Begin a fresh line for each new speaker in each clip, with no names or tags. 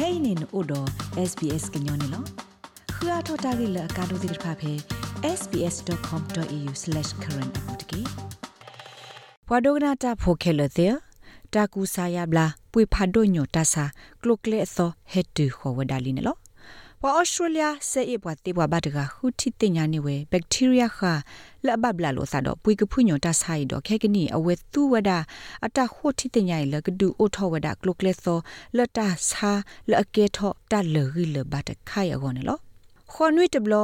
kainin odo sbs gnyone lo khua thota gi la ka do dir pha phe sbs.com.au/current apotki pwadogna ta phokhe the ta ku sa ya bla pui pha do nyo ta sa klokle so het tu kho wadali ne lo ပအော်စတြေးလျစေအပွားတေပွားဘတ်ကဟူတီတင်ညာနေဝဲဘက်တီးရီးယားခလဘဘလာလို့သာတော့ပွေကဖုညောတဆိုင်တော့ခဲကနီအဝဲသူဝဒအတဟူတီတင်ညာလကဒူအိုထောဝဒကလုကလက်သောလတဆာလအကေထောတလရီလဘတ်ခိုင်အကောနေလို့ခွန်ဝီတဘလ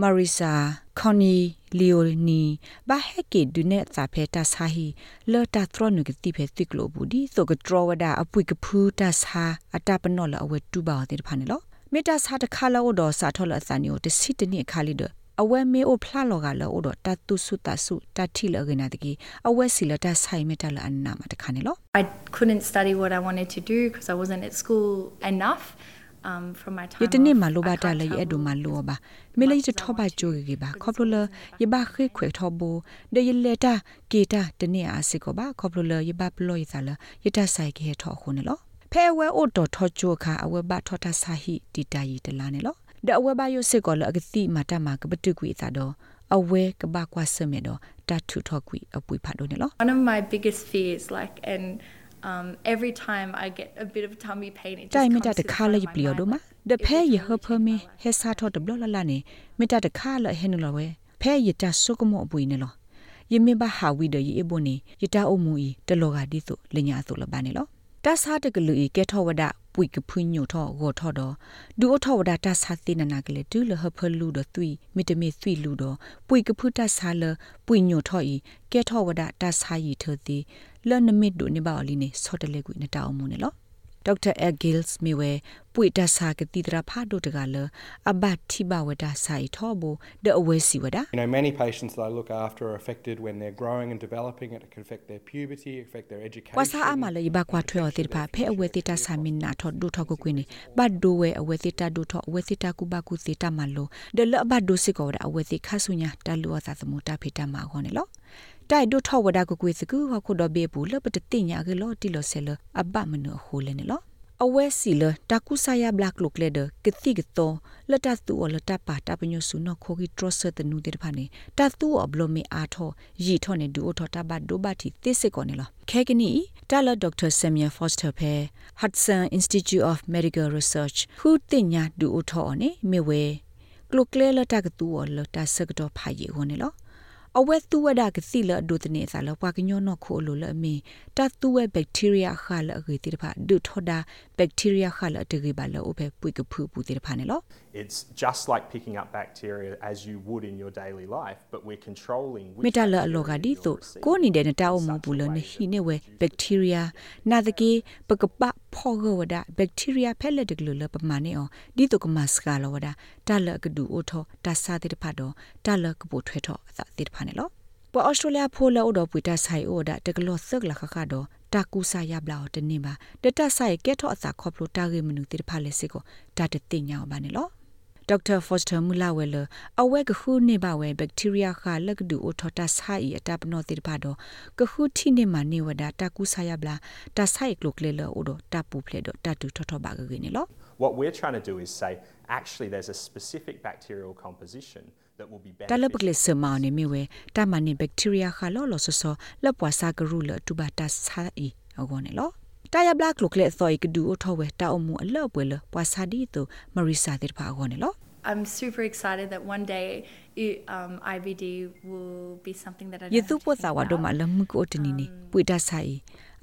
မာရီစာခွန်နီလီယိုနီဘာဟက်ကေဒုနေစာဖေတာဆာဟီလော်တာထရနုကတိဖေတိကလိုဘူးဒီဆိုကဒရဝဒအပွေကဖူတာဆာအတပနောလအဝဲတူပါတဲ့ဖာနေလို့ မေတ္တာစာတခါလောတော့စာထောလအစနီကိုတစီတနိခါလီဒအဝဲမေအိုဖလာလောကလောတော့တတုစုတဆုတတိလကနာတကီအဝဲစီလတဆိုင်မေတ္တာလအနာမတခါနေလော
I couldn't study what I wanted to do because I wasn't at school enough um from my time
ယတနေ့မှာလိုပါတလည်းအဲ့ဒိုမှာလိုပါမေလေးတထောပါကြိုးကြီးပါခေါပလိုလယဘခေခွေထောဘူဒေယလက်တာကေတာတနေ့အားစစ်ကိုပါခေါပလိုလ ယဘပလို့ရစားလယတဆိုင်ကေထောခုန်လောဖဲဝဲအိုတော်ထောချိုခါအဝဲဘထောတာဆာဟီတီတာယီတလာနေလောဒအဝဲဘယိုစစ်ကောလအကတိမာတမကပတုကွေသာတော့အဝဲကဘကွာစမေတော့တထုထောကွေအပွေဖတ်တော့နေလော
one of my biggest fears like and um every time i get a bit of tummy pain it just
တိုင်မ
comes
တ
to
တ
the
ခါလေပလျော်တော့မှာဒဖဲရဟဖမေဟဲဆာထောတဘလလလနေမတတခါလဟဲနလောဝဲဖဲရတဆုကမောအပွေနေလောယမေဘဟာဝီဒယေအဘနေယတအုံမူဤတလောကဒီဆိုလညာဆိုလပါနေလော တဆာတကလူဤကဲထောဝဒပွိကဖွညိုထောဂောထောတော့ဒူအထောဝဒတဆာတိနနာကလေတူလဟဖလူဒသွီမီတမီသွီလူတော့ပွိကဖုတဆာလပွိညိုထောဤကဲထောဝဒတဆာယီထောတိလနမစ်ဒုနေပါအလီနေဆော့တလေကွနတောင်းမူနေလော ဒေါက်တာအဂီလ်စ်မီဝဲပွိတဆာကတိတရာဖာဒိုတကလအဘတ်တိဘဝဒဆိုင်ထောဘဒအဝဲစီဝဒ
You know, many patients that I look after are affected when they're growing and developing. It can affect their puberty, affect their education.
ကွာစာအမလည်းဘကွာထွေော်တိဖာဖဲအဝဲတိတာဆာမင်နာထောဒုထောကိုကွင်းနေဘတ်ဒိုဝဲအဝဲတိတာဒုထောအဝဲတိတာကူဘကူတိတာမလို့ဒလဘတ်ဒိုစစ်ကောအဝဲတိခါဆုညာတလူအသာသမူတာဖေတာမှာခေါနေလို့ တိုင်ဒုထောဝဒကိုကွေစကူဟခုတော့ဘေဘူးလပတတိညာကလောတိလောဆဲလအဘမနဟိုလဲနေလို့အဝဲစီလတကုဆာယဘလက်လုကလေဒကတိကတောလတတူအလတပါတပညဆုနခိုဂီထရဆတနုတေဖာနေတတူအဘလမေအာထောရီထောနေဒူအထောတဘဒိုဘတီသစ်စကောနေလားခဲကနီတာလဒေါက်တာဆမ်မီယာဖော့စတာဖဲ Hudson Institute of Medical Research ဟူတင်ညာဒူအထောနေမေဝဲကလုကလေလတကတူအလတဆကတော့ဖာရီဟောနေလား အဝဲသူဝဒကစီလဒုတနေစာလပွားကညောနခိုလိုလအမီတတူဝဲဘက်တီးရီးယားခါလအဂေတိတဖာဒုထောဒါဘက်တီးရီးယားခါလတဂေပါလအဖဲပွိကဖူပူတိတဖာနေလော
It's just like picking up bacteria as you would in your daily life, but we're controlling
မေတလအလောကဒီဆိုကိုနေတဲ့နတာအမဘူးလနဟိနေဝဲဘက်တီးရီးယားနာတကေပကပ ဖောဂဝဒဘက်တီးရီးယားဖဲလက်တကလလပမာနေအောင်ဒီတုကမစကလဝဒတလကဒူအိုထောတဆာတိတဖတ်တော့တလကပိုထွဲထောအသတိတဖတ်နေလောပေါ်အော်စတြေးလျဖိုလောတော့ပွေတဆိုင်အိုဒါတကလောဆက်ကလခခတော့တာကူစာရဘလာတနေပါတတဆိုင်ကဲထောအစာခေါပလိုတာဂေမနုတိတဖတ်လက်စစ်ကိုတတတင်ညာပါနေလော ဒေါက်တာဖော့စတာမူလာဝဲလအဝဲကခုနေပါဝဲဘက်တီးရီးယားခါလက်ကဒူအိုထော်တာဆိုင်အတပနောတိပါတော့ကခုတီနေမနေဝဒတာကူဆာယဘလာတာဆိုင်ကလုကလေလောအိုတော့တပူဖလေတော့တတူထော်ထော်ပါကကနေလော
What we're trying to do is say, actually, there's a specific bacterial composition that will be
တလပက
beneficial.
လေစမောင်နေမြဝဲတာမနေဘက်တီးရီးယားခါလောလောဆဆလပွားစာကရူလတူဘာတာဆိုင်အကောနေလော တာယဘလကလုကလေသောကဒူအိုထော်ဝဲတာအမှုအလော့ပွဲလပွားစာဒီတူမရီစာတိပါအကောနေလော
i'm super excited that one day it, um IVD will be something that I don't
ယေ
have
သူ
to
ပ
think
သာဝဒ
about.
မလမှုကိုတနီနေပွေတဆိုင်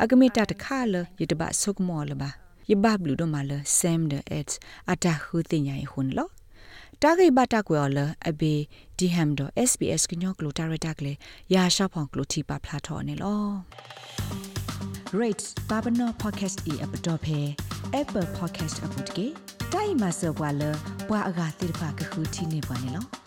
အကမေတာတခါလယတဘဆုကမောလပါယဘဘလူဒမလဆမ်ဒက်အတာခုတင်ညာဟွန်းလောတာဂိဘတာကွယ်လအဘေဒီဟမ်ဒ SBS ကညောကလိုတာရတာကလေရာရှောက်ဖောင်ကလို တီပါဖလာထော်နေလော rate babano podcast e app dot phe apple podcast app dot ke dai ma so bwa le bwa aga tir pha ka khu thi ne bwa ne lo